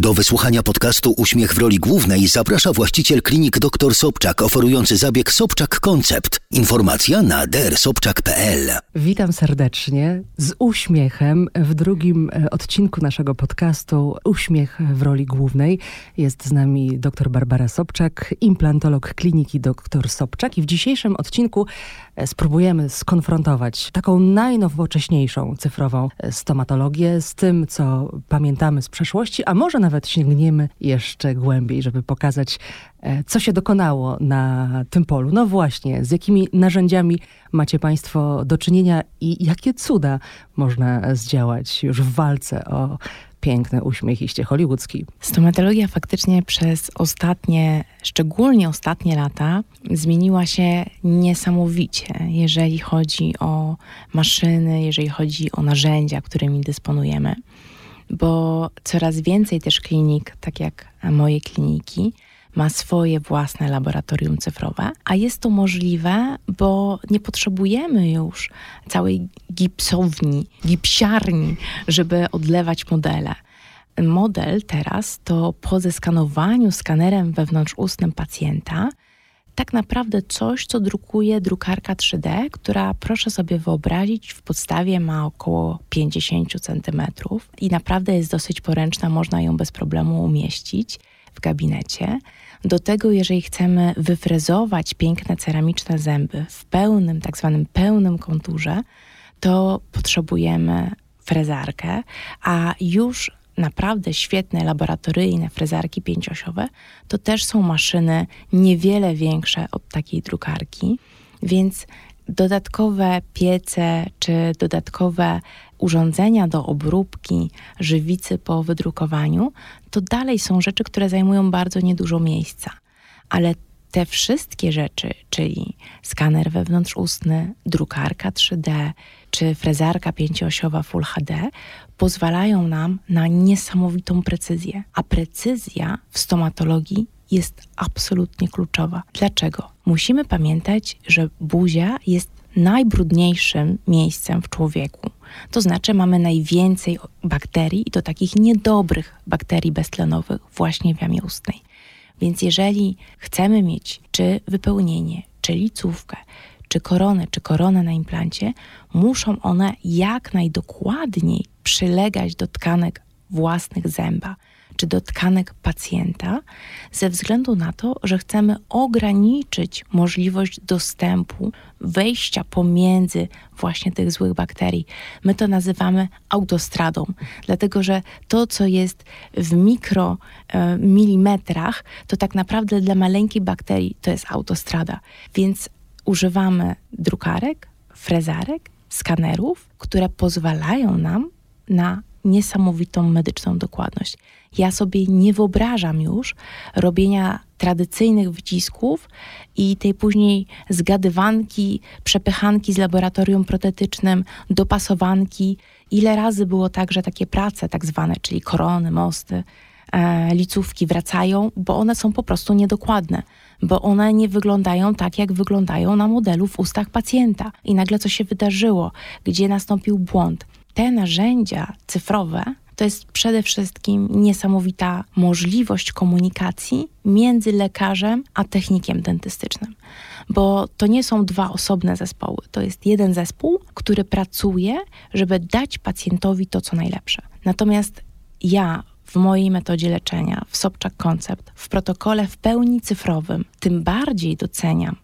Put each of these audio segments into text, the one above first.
Do wysłuchania podcastu Uśmiech w roli głównej zaprasza właściciel klinik dr Sobczak oferujący zabieg Sobczak Koncept. Informacja na drsobczak.pl. Witam serdecznie z uśmiechem w drugim e, odcinku naszego podcastu Uśmiech w roli głównej. Jest z nami dr Barbara Sobczak, implantolog kliniki dr Sobczak i w dzisiejszym odcinku e, spróbujemy skonfrontować taką najnowocześniejszą cyfrową e, stomatologię z tym, co pamiętamy z przeszłości, a może nawet sięgniemy jeszcze głębiej, żeby pokazać, e, co się dokonało na tym polu. No właśnie, z jakimi narzędziami macie Państwo do czynienia i jakie cuda można zdziałać już w walce o piękny uśmiech iście hollywoodzki. Stomatologia faktycznie przez ostatnie, szczególnie ostatnie lata, zmieniła się niesamowicie, jeżeli chodzi o maszyny, jeżeli chodzi o narzędzia, którymi dysponujemy bo coraz więcej też klinik, tak jak moje kliniki, ma swoje własne laboratorium cyfrowe, a jest to możliwe, bo nie potrzebujemy już całej gipsowni, gipsiarni, żeby odlewać modele. Model teraz to po zeskanowaniu skanerem wewnątrzustnym pacjenta tak naprawdę coś, co drukuje drukarka 3D, która proszę sobie wyobrazić, w podstawie ma około 50 cm i naprawdę jest dosyć poręczna, można ją bez problemu umieścić w gabinecie. Do tego, jeżeli chcemy wyfrezować piękne ceramiczne zęby w pełnym, tak zwanym pełnym konturze, to potrzebujemy frezarkę, a już naprawdę świetne laboratoryjne frezarki pięciosiowe, to też są maszyny niewiele większe od takiej drukarki, więc dodatkowe piece czy dodatkowe urządzenia do obróbki żywicy po wydrukowaniu, to dalej są rzeczy, które zajmują bardzo niedużo miejsca. Ale te wszystkie rzeczy, czyli skaner wewnątrzustny, drukarka 3D czy frezarka pięcioosiowa Full HD, pozwalają nam na niesamowitą precyzję. A precyzja w stomatologii jest absolutnie kluczowa. Dlaczego? Musimy pamiętać, że buzia jest najbrudniejszym miejscem w człowieku. To znaczy mamy najwięcej bakterii i to takich niedobrych bakterii beztlenowych właśnie w jamie ustnej. Więc jeżeli chcemy mieć czy wypełnienie, czy licówkę, czy koronę, czy koronę na implancie, muszą one jak najdokładniej przylegać do tkanek własnych zęba czy do tkanek pacjenta, ze względu na to, że chcemy ograniczyć możliwość dostępu, wejścia pomiędzy właśnie tych złych bakterii. My to nazywamy autostradą, dlatego że to, co jest w mikromilimetrach, to tak naprawdę dla maleńkiej bakterii to jest autostrada. Więc używamy drukarek, frezarek, skanerów, które pozwalają nam na niesamowitą medyczną dokładność. Ja sobie nie wyobrażam już robienia tradycyjnych wycisków i tej później zgadywanki, przepychanki z laboratorium protetycznym, dopasowanki. Ile razy było tak, że takie prace tak zwane, czyli korony, mosty, e, licówki wracają, bo one są po prostu niedokładne, bo one nie wyglądają tak, jak wyglądają na modelu w ustach pacjenta. I nagle co się wydarzyło, gdzie nastąpił błąd. Te narzędzia cyfrowe to jest przede wszystkim niesamowita możliwość komunikacji między lekarzem a technikiem dentystycznym. Bo to nie są dwa osobne zespoły, to jest jeden zespół, który pracuje, żeby dać pacjentowi to, co najlepsze. Natomiast ja w mojej metodzie leczenia, w Sobczak Koncept, w protokole w pełni cyfrowym, tym bardziej doceniam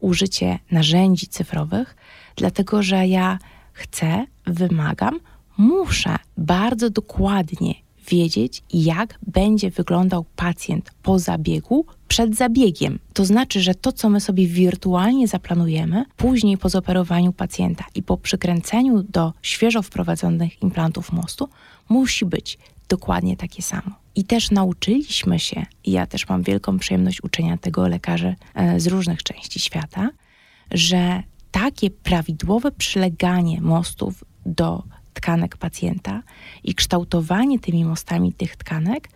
użycie narzędzi cyfrowych, dlatego że ja chcę, wymagam, muszę bardzo dokładnie wiedzieć, jak będzie wyglądał pacjent po zabiegu, przed zabiegiem. To znaczy, że to, co my sobie wirtualnie zaplanujemy, później po zoperowaniu pacjenta i po przykręceniu do świeżo wprowadzonych implantów mostu, musi być dokładnie takie samo. I też nauczyliśmy się, i ja też mam wielką przyjemność uczenia tego lekarzy e, z różnych części świata, że takie prawidłowe przyleganie mostów do tkanek pacjenta i kształtowanie tymi mostami tych tkanek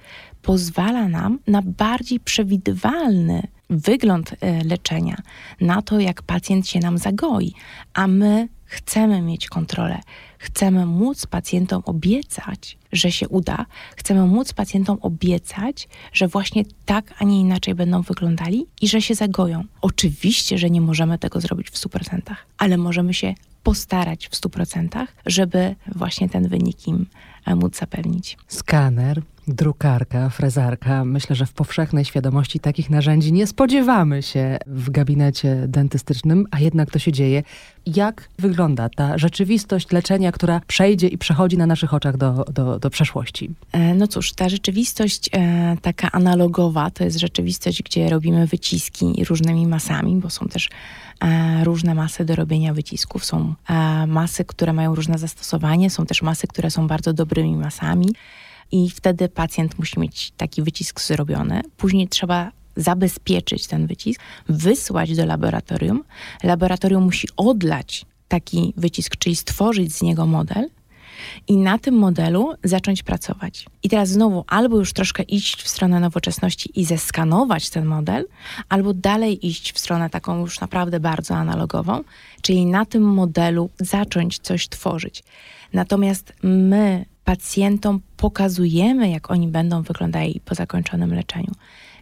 pozwala nam na bardziej przewidywalny wygląd e, leczenia, na to, jak pacjent się nam zagoi, a my chcemy mieć kontrolę, chcemy móc pacjentom obiecać, że się uda, chcemy móc pacjentom obiecać, że właśnie tak, a nie inaczej będą wyglądali i że się zagoją. Oczywiście, że nie możemy tego zrobić w 100%, ale możemy się postarać w 100%, żeby właśnie ten wynik im e, móc zapewnić. Skaner, drukarka, frezarka. Myślę, że w powszechnej świadomości takich narzędzi nie spodziewamy się w gabinecie dentystycznym, a jednak to się dzieje. Jak wygląda ta rzeczywistość leczenia, która przejdzie i przechodzi na naszych oczach do, do, do przeszłości? E, no cóż, ta rzeczywistość e, taka analogowa to jest rzeczywistość, gdzie robimy wyciski różnymi masami, bo są też e, różne masy do robienia wycisków. Są e, masy, które mają różne zastosowanie, są też masy, które są bardzo dobrymi masami i wtedy pacjent musi mieć taki wycisk zrobiony. Później trzeba zabezpieczyć ten wycisk, wysłać do laboratorium. Laboratorium musi odlać taki wycisk, czyli stworzyć z niego model i na tym modelu zacząć pracować. I teraz znowu albo już troszkę iść w stronę nowoczesności i zeskanować ten model, albo dalej iść w stronę taką już naprawdę bardzo analogową, czyli na tym modelu zacząć coś tworzyć. Natomiast my pacjentom pokazujemy, jak oni będą wyglądali po zakończonym leczeniu.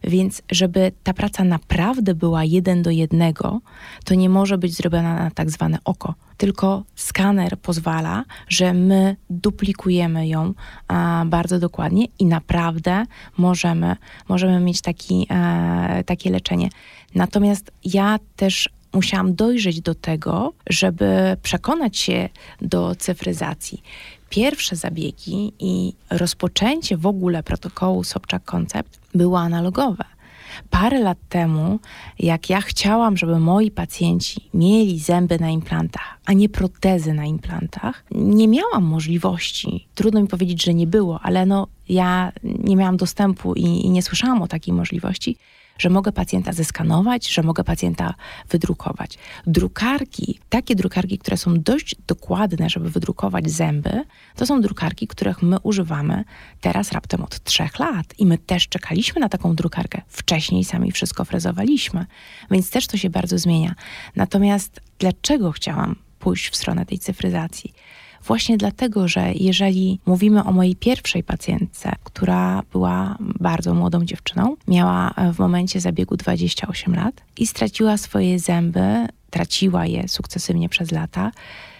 Więc żeby ta praca naprawdę była jeden do jednego, to nie może być zrobiona na tak zwane oko. Tylko skaner pozwala, że my duplikujemy ją a, bardzo dokładnie i naprawdę możemy, możemy mieć taki, a, takie leczenie. Natomiast ja też musiałam dojrzeć do tego, żeby przekonać się do cyfryzacji pierwsze zabiegi i rozpoczęcie w ogóle protokołu Sobczak Concept było analogowe. Parę lat temu, jak ja chciałam, żeby moi pacjenci mieli zęby na implantach, a nie protezy na implantach, nie miałam możliwości. Trudno mi powiedzieć, że nie było, ale no, ja nie miałam dostępu i, i nie słyszałam o takiej możliwości że mogę pacjenta zeskanować, że mogę pacjenta wydrukować. Drukarki, takie drukarki, które są dość dokładne, żeby wydrukować zęby, to są drukarki, których my używamy teraz raptem od trzech lat. I my też czekaliśmy na taką drukarkę. Wcześniej sami wszystko frezowaliśmy, więc też to się bardzo zmienia. Natomiast dlaczego chciałam pójść w stronę tej cyfryzacji? Właśnie dlatego, że jeżeli mówimy o mojej pierwszej pacjentce, która była bardzo młodą dziewczyną, miała w momencie zabiegu 28 lat i straciła swoje zęby, traciła je sukcesywnie przez lata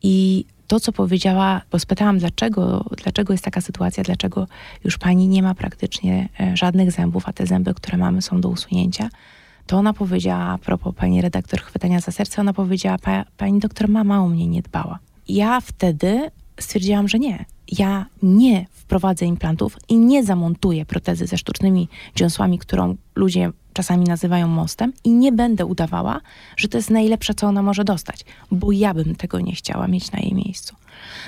i to, co powiedziała, bo spytałam, dlaczego, dlaczego jest taka sytuacja, dlaczego już pani nie ma praktycznie e, żadnych zębów, a te zęby, które mamy, są do usunięcia, to ona powiedziała, a propos pani redaktor chwytania za serce, ona powiedziała, pa, pani doktor mama o mnie nie dbała ja wtedy stwierdziłam, że nie. Ja nie wprowadzę implantów i nie zamontuję protezy ze sztucznymi dziąsłami, którą ludzie czasami nazywają mostem i nie będę udawała, że to jest najlepsze, co ona może dostać, bo ja bym tego nie chciała mieć na jej miejscu.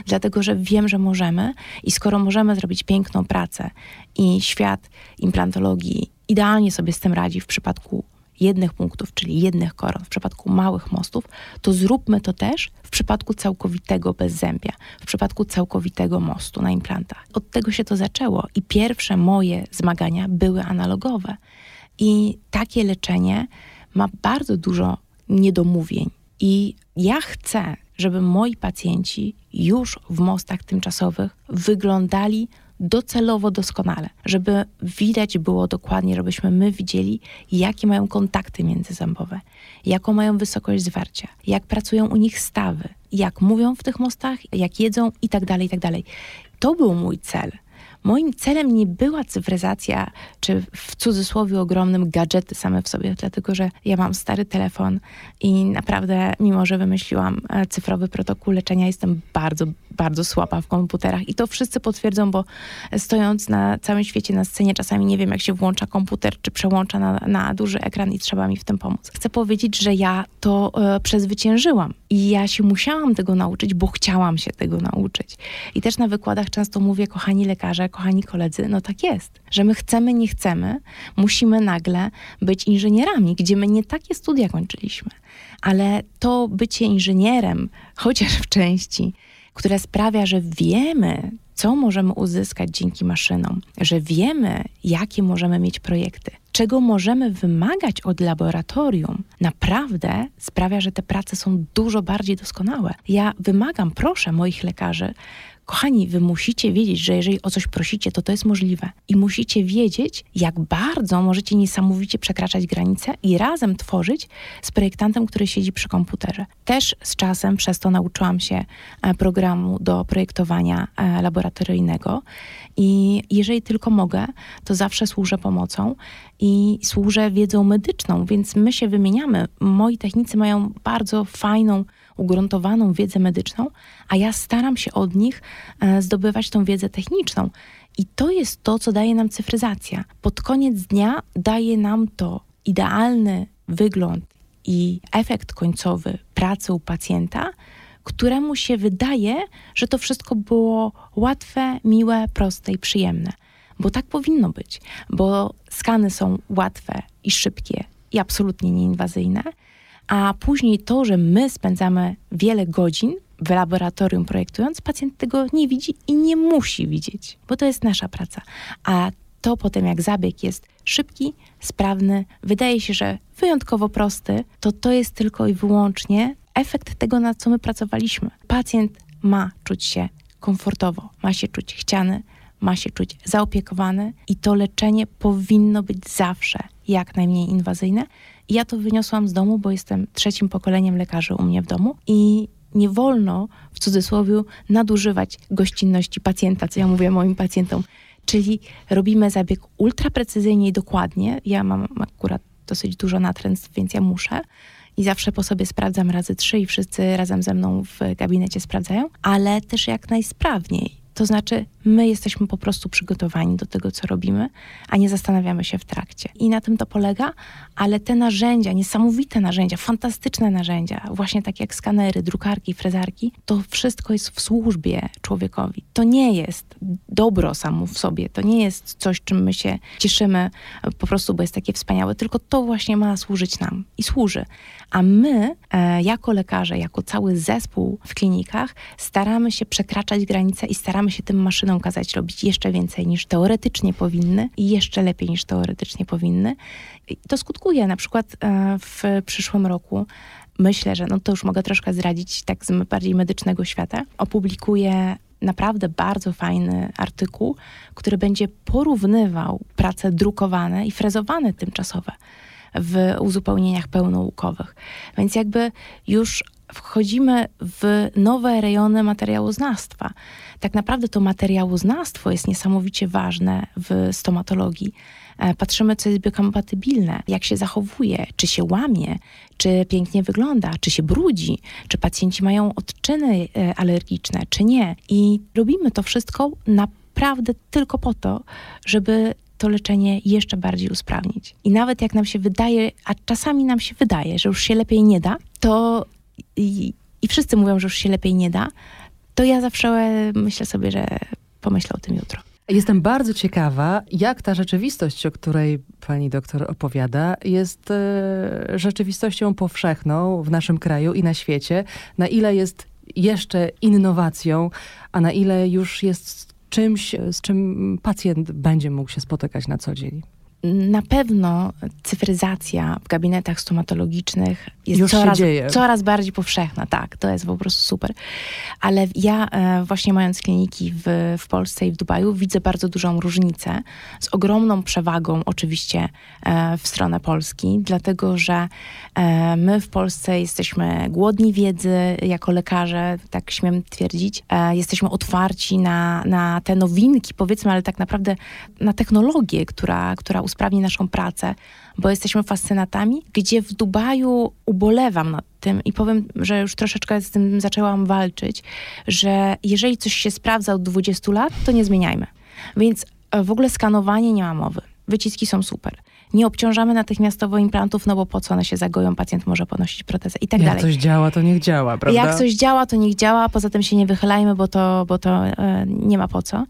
Dlatego, że wiem, że możemy i skoro możemy zrobić piękną pracę i świat implantologii idealnie sobie z tym radzi w przypadku jednych punktów, czyli jednych koron, w przypadku małych mostów, to zróbmy to też w przypadku całkowitego bezzębia, w przypadku całkowitego mostu na implantach. Od tego się to zaczęło i pierwsze moje zmagania były analogowe. I takie leczenie ma bardzo dużo niedomówień. I ja chcę, żeby moi pacjenci już w mostach tymczasowych wyglądali docelowo doskonale, żeby widać było dokładnie, żebyśmy my widzieli, jakie mają kontakty międzyzębowe, jaką mają wysokość zwarcia, jak pracują u nich stawy, jak mówią w tych mostach, jak jedzą i tak dalej, i tak dalej. To był mój cel. Moim celem nie była cyfryzacja, czy w cudzysłowie ogromnym gadżety same w sobie, dlatego że ja mam stary telefon i naprawdę, mimo że wymyśliłam e, cyfrowy protokół leczenia, jestem bardzo, bardzo słaba w komputerach i to wszyscy potwierdzą, bo stojąc na całym świecie na scenie, czasami nie wiem, jak się włącza komputer, czy przełącza na, na duży ekran i trzeba mi w tym pomóc. Chcę powiedzieć, że ja to e, przezwyciężyłam i ja się musiałam tego nauczyć, bo chciałam się tego nauczyć. I też na wykładach często mówię, kochani lekarze, kochani koledzy, no tak jest, że my chcemy, nie chcemy, musimy nagle być inżynierami, gdzie my nie takie studia kończyliśmy. Ale to bycie inżynierem, chociaż w części, które sprawia, że wiemy, co możemy uzyskać dzięki maszynom, że wiemy, jakie możemy mieć projekty, czego możemy wymagać od laboratorium, naprawdę sprawia, że te prace są dużo bardziej doskonałe. Ja wymagam, proszę moich lekarzy, Kochani, wy musicie wiedzieć, że jeżeli o coś prosicie, to to jest możliwe. I musicie wiedzieć, jak bardzo możecie niesamowicie przekraczać granice i razem tworzyć z projektantem, który siedzi przy komputerze. Też z czasem przez to nauczyłam się e, programu do projektowania e, laboratoryjnego. I jeżeli tylko mogę, to zawsze służę pomocą i służę wiedzą medyczną, więc my się wymieniamy. Moi technicy mają bardzo fajną ugruntowaną wiedzę medyczną, a ja staram się od nich zdobywać tą wiedzę techniczną. I to jest to, co daje nam cyfryzacja. Pod koniec dnia daje nam to idealny wygląd i efekt końcowy pracy u pacjenta, któremu się wydaje, że to wszystko było łatwe, miłe, proste i przyjemne. Bo tak powinno być, bo skany są łatwe i szybkie i absolutnie nieinwazyjne a później to, że my spędzamy wiele godzin w laboratorium projektując, pacjent tego nie widzi i nie musi widzieć, bo to jest nasza praca. A to potem, jak zabieg jest szybki, sprawny, wydaje się, że wyjątkowo prosty, to to jest tylko i wyłącznie efekt tego, na co my pracowaliśmy. Pacjent ma czuć się komfortowo, ma się czuć chciany, ma się czuć zaopiekowany i to leczenie powinno być zawsze jak najmniej inwazyjne, ja to wyniosłam z domu, bo jestem trzecim pokoleniem lekarzy u mnie w domu i nie wolno w cudzysłowie nadużywać gościnności pacjenta, co ja mówię moim pacjentom. Czyli robimy zabieg ultraprecyzyjnie i dokładnie. Ja mam akurat dosyć dużo natręstw, więc ja muszę. I zawsze po sobie sprawdzam razy trzy i wszyscy razem ze mną w gabinecie sprawdzają, ale też jak najsprawniej. To znaczy, my jesteśmy po prostu przygotowani do tego, co robimy, a nie zastanawiamy się w trakcie. I na tym to polega, ale te narzędzia, niesamowite narzędzia, fantastyczne narzędzia, właśnie tak jak skanery, drukarki, frezarki, to wszystko jest w służbie człowiekowi. To nie jest dobro samo w sobie, to nie jest coś, czym my się cieszymy po prostu, bo jest takie wspaniałe, tylko to właśnie ma służyć nam i służy. A my, e, jako lekarze, jako cały zespół w klinikach, staramy się przekraczać granice i staramy się tym maszynom kazać robić jeszcze więcej niż teoretycznie powinny i jeszcze lepiej niż teoretycznie powinny. I to skutkuje na przykład e, w przyszłym roku myślę, że no to już mogę troszkę zdradzić tak z bardziej medycznego świata, opublikuję naprawdę bardzo fajny artykuł, który będzie porównywał prace drukowane i frezowane tymczasowe w uzupełnieniach pełnoukowych. Więc jakby już wchodzimy w nowe rejony materiałoznawstwa. Tak naprawdę to materiałoznawstwo jest niesamowicie ważne w stomatologii. E, patrzymy, co jest biokompatybilne, jak się zachowuje, czy się łamie, czy pięknie wygląda, czy się brudzi, czy pacjenci mają odczyny e, alergiczne, czy nie. I robimy to wszystko naprawdę tylko po to, żeby to leczenie jeszcze bardziej usprawnić. I nawet jak nam się wydaje, a czasami nam się wydaje, że już się lepiej nie da, to i, i wszyscy mówią, że już się lepiej nie da, to ja zawsze myślę sobie, że pomyślę o tym jutro. Jestem bardzo ciekawa, jak ta rzeczywistość, o której pani doktor opowiada, jest e, rzeczywistością powszechną w naszym kraju i na świecie. Na ile jest jeszcze innowacją, a na ile już jest czymś, z czym pacjent będzie mógł się spotykać na co dzień. Na pewno cyfryzacja w gabinetach stomatologicznych jest coraz, coraz, bardziej powszechna. Tak, to jest po prostu super. Ale ja e, właśnie mając kliniki w, w Polsce i w Dubaju widzę bardzo dużą różnicę z ogromną przewagą oczywiście e, w stronę Polski, dlatego że e, my w Polsce jesteśmy głodni wiedzy jako lekarze, tak śmiem twierdzić. Jesteśmy otwarci na, na te nowinki powiedzmy, ale tak naprawdę na technologię, która, która usprawni naszą pracę, bo jesteśmy fascynatami, gdzie w Dubaju ubolewam nad tym i powiem, że już troszeczkę z tym zaczęłam walczyć, że jeżeli coś się sprawdza od 20 lat, to nie zmieniajmy. Więc e, w ogóle skanowanie nie ma mowy. Wyciski są super. Nie obciążamy natychmiastowo implantów, no bo po co one się zagoją, pacjent może ponosić protezę i tak Jak dalej. Jak coś działa, to niech działa, prawda? Jak coś działa, to niech działa, poza tym się nie wychylajmy, bo to, bo to e, nie ma po co.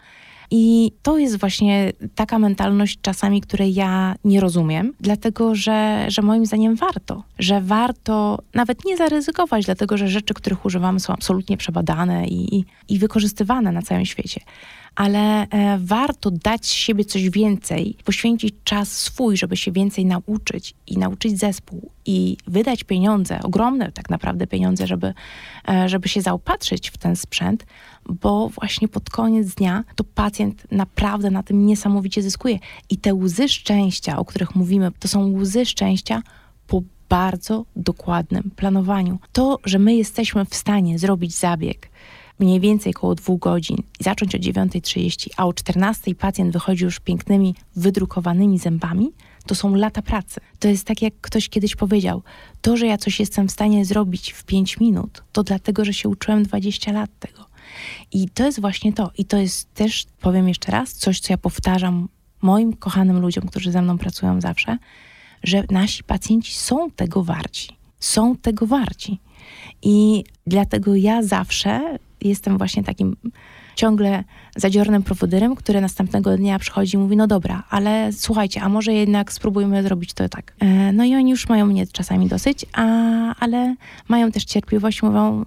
I to jest właśnie taka mentalność czasami, której ja nie rozumiem, dlatego że, że moim zdaniem warto, że warto nawet nie zaryzykować, dlatego że rzeczy, których używamy są absolutnie przebadane i, i, wykorzystywane na całym świecie ale e, warto dać siebie coś więcej, poświęcić czas swój, żeby się więcej nauczyć i nauczyć zespół i wydać pieniądze, ogromne tak naprawdę pieniądze, żeby, e, żeby się zaopatrzyć w ten sprzęt, bo właśnie pod koniec dnia to pacjent naprawdę na tym niesamowicie zyskuje. I te łzy szczęścia, o których mówimy, to są łzy szczęścia po bardzo dokładnym planowaniu. To, że my jesteśmy w stanie zrobić zabieg mniej więcej około dwóch godzin i zacząć o 9.30, a o 14.00 pacjent wychodzi już pięknymi, wydrukowanymi zębami, to są lata pracy. To jest tak, jak ktoś kiedyś powiedział, to, że ja coś jestem w stanie zrobić w 5 minut, to dlatego, że się uczyłem 20 lat tego. I to jest właśnie to. I to jest też, powiem jeszcze raz, coś, co ja powtarzam moim kochanym ludziom, którzy ze mną pracują zawsze, że nasi pacjenci są tego warci. Są tego warci. I dlatego ja zawsze jestem właśnie takim ciągle zadziornym prowodyrem, który następnego dnia przychodzi i mówi, no dobra, ale słuchajcie, a może jednak spróbujmy zrobić to tak. E, no i oni już mają mnie czasami dosyć, a, ale mają też cierpliwość, mówią,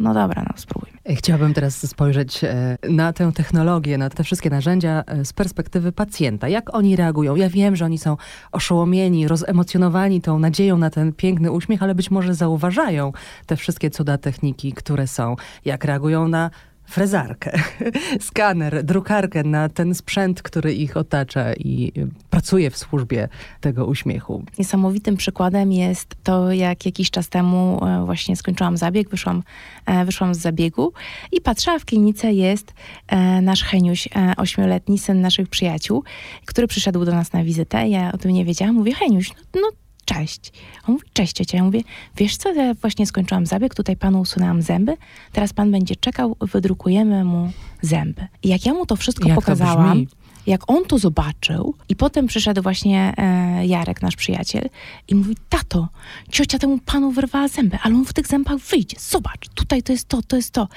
no dobra, no spróbujmy. Chciałabym teraz spojrzeć e, na tę technologię, na te wszystkie narzędzia e, z perspektywy pacjenta. Jak oni reagują? Ja wiem, że oni są oszołomieni, rozemocjonowani tą nadzieją na ten piękny uśmiech, ale być może zauważają te wszystkie cuda techniki, które są. Jak reagują na frezarkę, skaner, drukarkę na ten sprzęt, który ich otacza i pracuje w służbie tego uśmiechu. Niesamowitym przykładem jest to, jak jakiś czas temu e, właśnie skończyłam zabieg, wyszłam, e, wyszłam z zabiegu i patrzyła w klinice jest e, nasz Heniuś, ośmioletni syn naszych przyjaciół, który przyszedł do nas na wizytę. Ja o tym nie wiedziałam. Mówię, Heniuś, no, no cześć. On mówi, cześć ciocia. Ja mówię, wiesz co, ja właśnie skończyłam zabieg, tutaj panu usunęłam zęby, teraz pan będzie czekał, wydrukujemy mu zęby. I jak ja mu to wszystko jak pokazałam, to jak on to zobaczył i potem przyszedł właśnie e, Jarek, nasz przyjaciel i mówi, tato, ciocia temu panu wyrwała zęby, ale on w tych zębach wyjdzie, zobacz, tutaj to jest to, to jest to.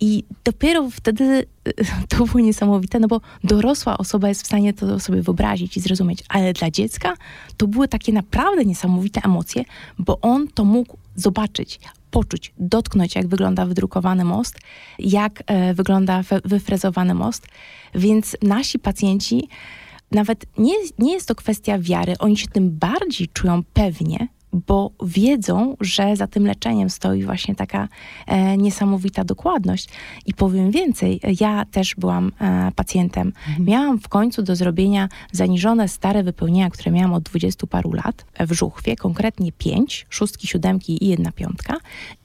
I dopiero wtedy e, to było niesamowite, no bo dorosła osoba jest w stanie to sobie wyobrazić i zrozumieć, ale dla dziecka to były takie naprawdę niesamowite emocje, bo on to mógł zobaczyć, poczuć, dotknąć, jak wygląda wydrukowany most, jak e, wygląda wyfrezowany most. Więc nasi pacjenci, nawet nie, nie jest to kwestia wiary, oni się tym bardziej czują pewnie, bo wiedzą, że za tym leczeniem stoi właśnie taka e, niesamowita dokładność. I powiem więcej, ja też byłam e, pacjentem. Mhm. Miałam w końcu do zrobienia zaniżone stare wypełnienia, które miałam od dwudziestu paru lat w żuchwie, konkretnie pięć, szóstki, siódemki i jedna piątka.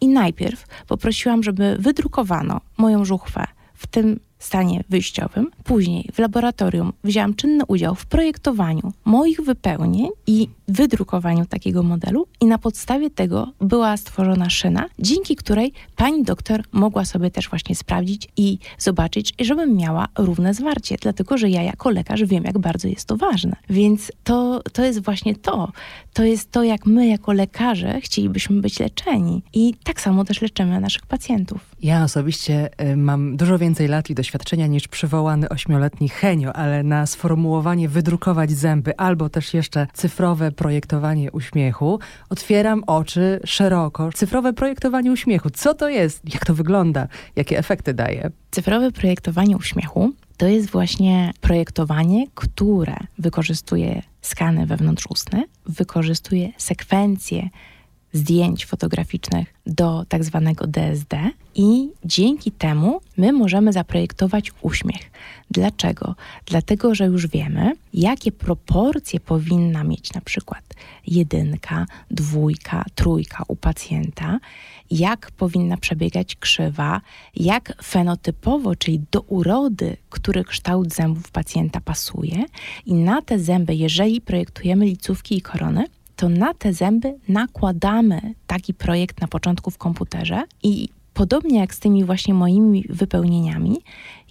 I najpierw poprosiłam, żeby wydrukowano moją żuchwę w tym stanie wyjściowym. Później w laboratorium wzięłam czynny udział w projektowaniu moich wypełnień i wydrukowaniu takiego modelu i na podstawie tego była stworzona szyna, dzięki której pani doktor mogła sobie też właśnie sprawdzić i zobaczyć, żebym miała równe zwarcie, dlatego że ja jako lekarz wiem, jak bardzo jest to ważne. Więc to, to jest właśnie to. To jest to, jak my jako lekarze chcielibyśmy być leczeni. I tak samo też leczymy naszych pacjentów. Ja osobiście y, mam dużo więcej lat i doświadczenia niż przywołany ośmioletni Henio, ale na sformułowanie wydrukować zęby albo też jeszcze cyfrowe projektowanie uśmiechu, otwieram oczy szeroko. Cyfrowe projektowanie uśmiechu. Co to jest? Jak to wygląda? Jakie efekty daje? Cyfrowe projektowanie uśmiechu to jest właśnie projektowanie, które wykorzystuje skany wewnątrzustne, wykorzystuje sekwencje zdjęć fotograficznych do tak zwanego DSD i dzięki temu my możemy zaprojektować uśmiech. Dlaczego? Dlatego, że już wiemy, jakie proporcje powinna mieć na przykład jedynka, dwójka, trójka u pacjenta, jak powinna przebiegać krzywa, jak fenotypowo, czyli do urody, który kształt zębów pacjenta pasuje i na te zęby, jeżeli projektujemy licówki i korony, to na te zęby nakładamy taki projekt na początku w komputerze i podobnie jak z tymi właśnie moimi wypełnieniami,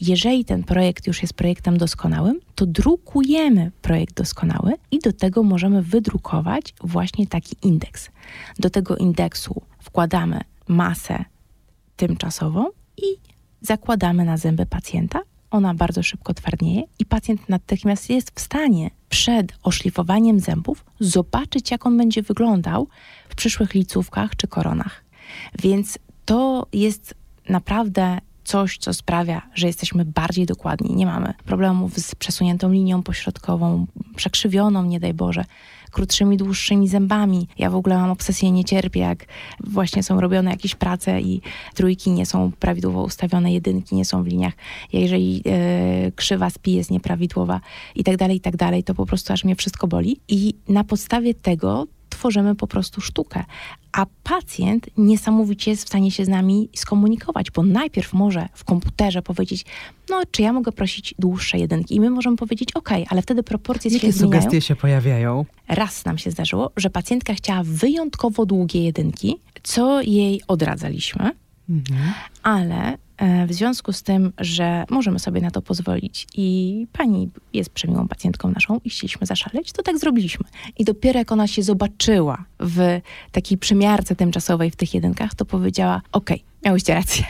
jeżeli ten projekt już jest projektem doskonałym, to drukujemy projekt doskonały i do tego możemy wydrukować właśnie taki indeks. Do tego indeksu wkładamy masę tymczasową i zakładamy na zęby pacjenta. Ona bardzo szybko twardnieje i pacjent natychmiast jest w stanie przed oszlifowaniem zębów zobaczyć, jak on będzie wyglądał w przyszłych licówkach czy koronach. Więc to jest naprawdę coś, co sprawia, że jesteśmy bardziej dokładni. Nie mamy problemów z przesuniętą linią pośrodkową, przekrzywioną, nie daj Boże krótszymi, dłuższymi zębami. Ja w ogóle mam obsesję, nie cierpię, jak właśnie są robione jakieś prace i trójki nie są prawidłowo ustawione, jedynki nie są w liniach. Jeżeli e, krzywa spi jest nieprawidłowa i tak dalej, i tak dalej, to po prostu aż mnie wszystko boli. I na podstawie tego tworzymy po prostu sztukę. A pacjent niesamowicie jest w stanie się z nami skomunikować, bo najpierw może w komputerze powiedzieć, no czy ja mogę prosić dłuższe jedynki? I my możemy powiedzieć, ok, ale wtedy proporcje Jakie się zmieniają. sugestie się pojawiają? Raz nam się zdarzyło, że pacjentka chciała wyjątkowo długie jedynki, co jej odradzaliśmy, Mhm. ale w związku z tym, że możemy sobie na to pozwolić i pani jest przemiłą pacjentką naszą i chcieliśmy zaszaleć, to tak zrobiliśmy. I dopiero jak ona się zobaczyła w takiej przymiarce tymczasowej w tych jedynkach, to powiedziała, okej, miałyście rację.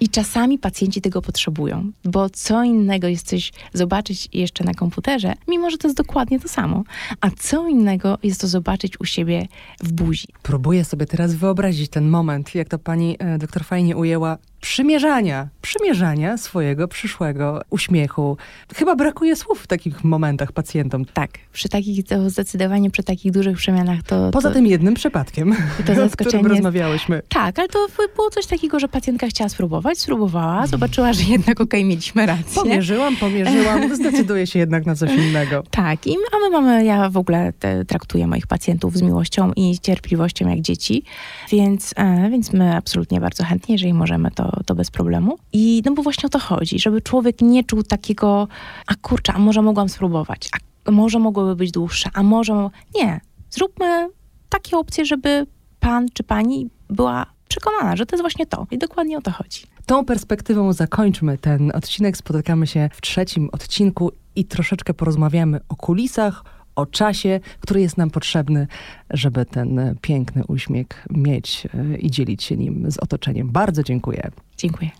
I czasami pacjenci tego potrzebują, bo co innego jest coś zobaczyć jeszcze na komputerze, mimo że to jest dokładnie to samo, a co innego jest to zobaczyć u siebie w buzi. Próbuję sobie teraz wyobrazić ten moment, jak to pani e, doktor fajnie ujęła, przymierzania, przymierzania swojego przyszłego uśmiechu. Chyba brakuje słów w takich momentach pacjentom. Tak, przy takich, to zdecydowanie przy takich dużych przemianach to... Poza to, tym jednym przypadkiem, to o którym jest- rozmawiałyśmy. Tak, ale to było coś takiego, że pacjentka chciała spróbować, spróbowała, zobaczyła, że jednak okej, mieliśmy rację. Pomierzyłam, pomierzyłam, zdecyduję się jednak na coś innego. Tak, i a my mamy, ja w ogóle te, traktuję moich pacjentów z miłością i cierpliwością jak dzieci, więc, e, więc my absolutnie bardzo chętnie, jeżeli możemy, to, to bez problemu. I no bo właśnie o to chodzi, żeby człowiek nie czuł takiego, a kurczę, a może mogłam spróbować, a może mogłyby być dłuższe, a może... mo- Nie, zróbmy takie opcje, żeby pan czy pani była przekonana, że to jest właśnie to. I dokładnie o to chodzi. Tą perspektywą zakończmy ten odcinek. Spotykamy się w trzecim odcinku i troszeczkę porozmawiamy o kulisach, o czasie, który jest nam potrzebny, żeby ten piękny uśmiech mieć e, i dzielić się nim z otoczeniem. Bardzo dziękuję. Dziękuję.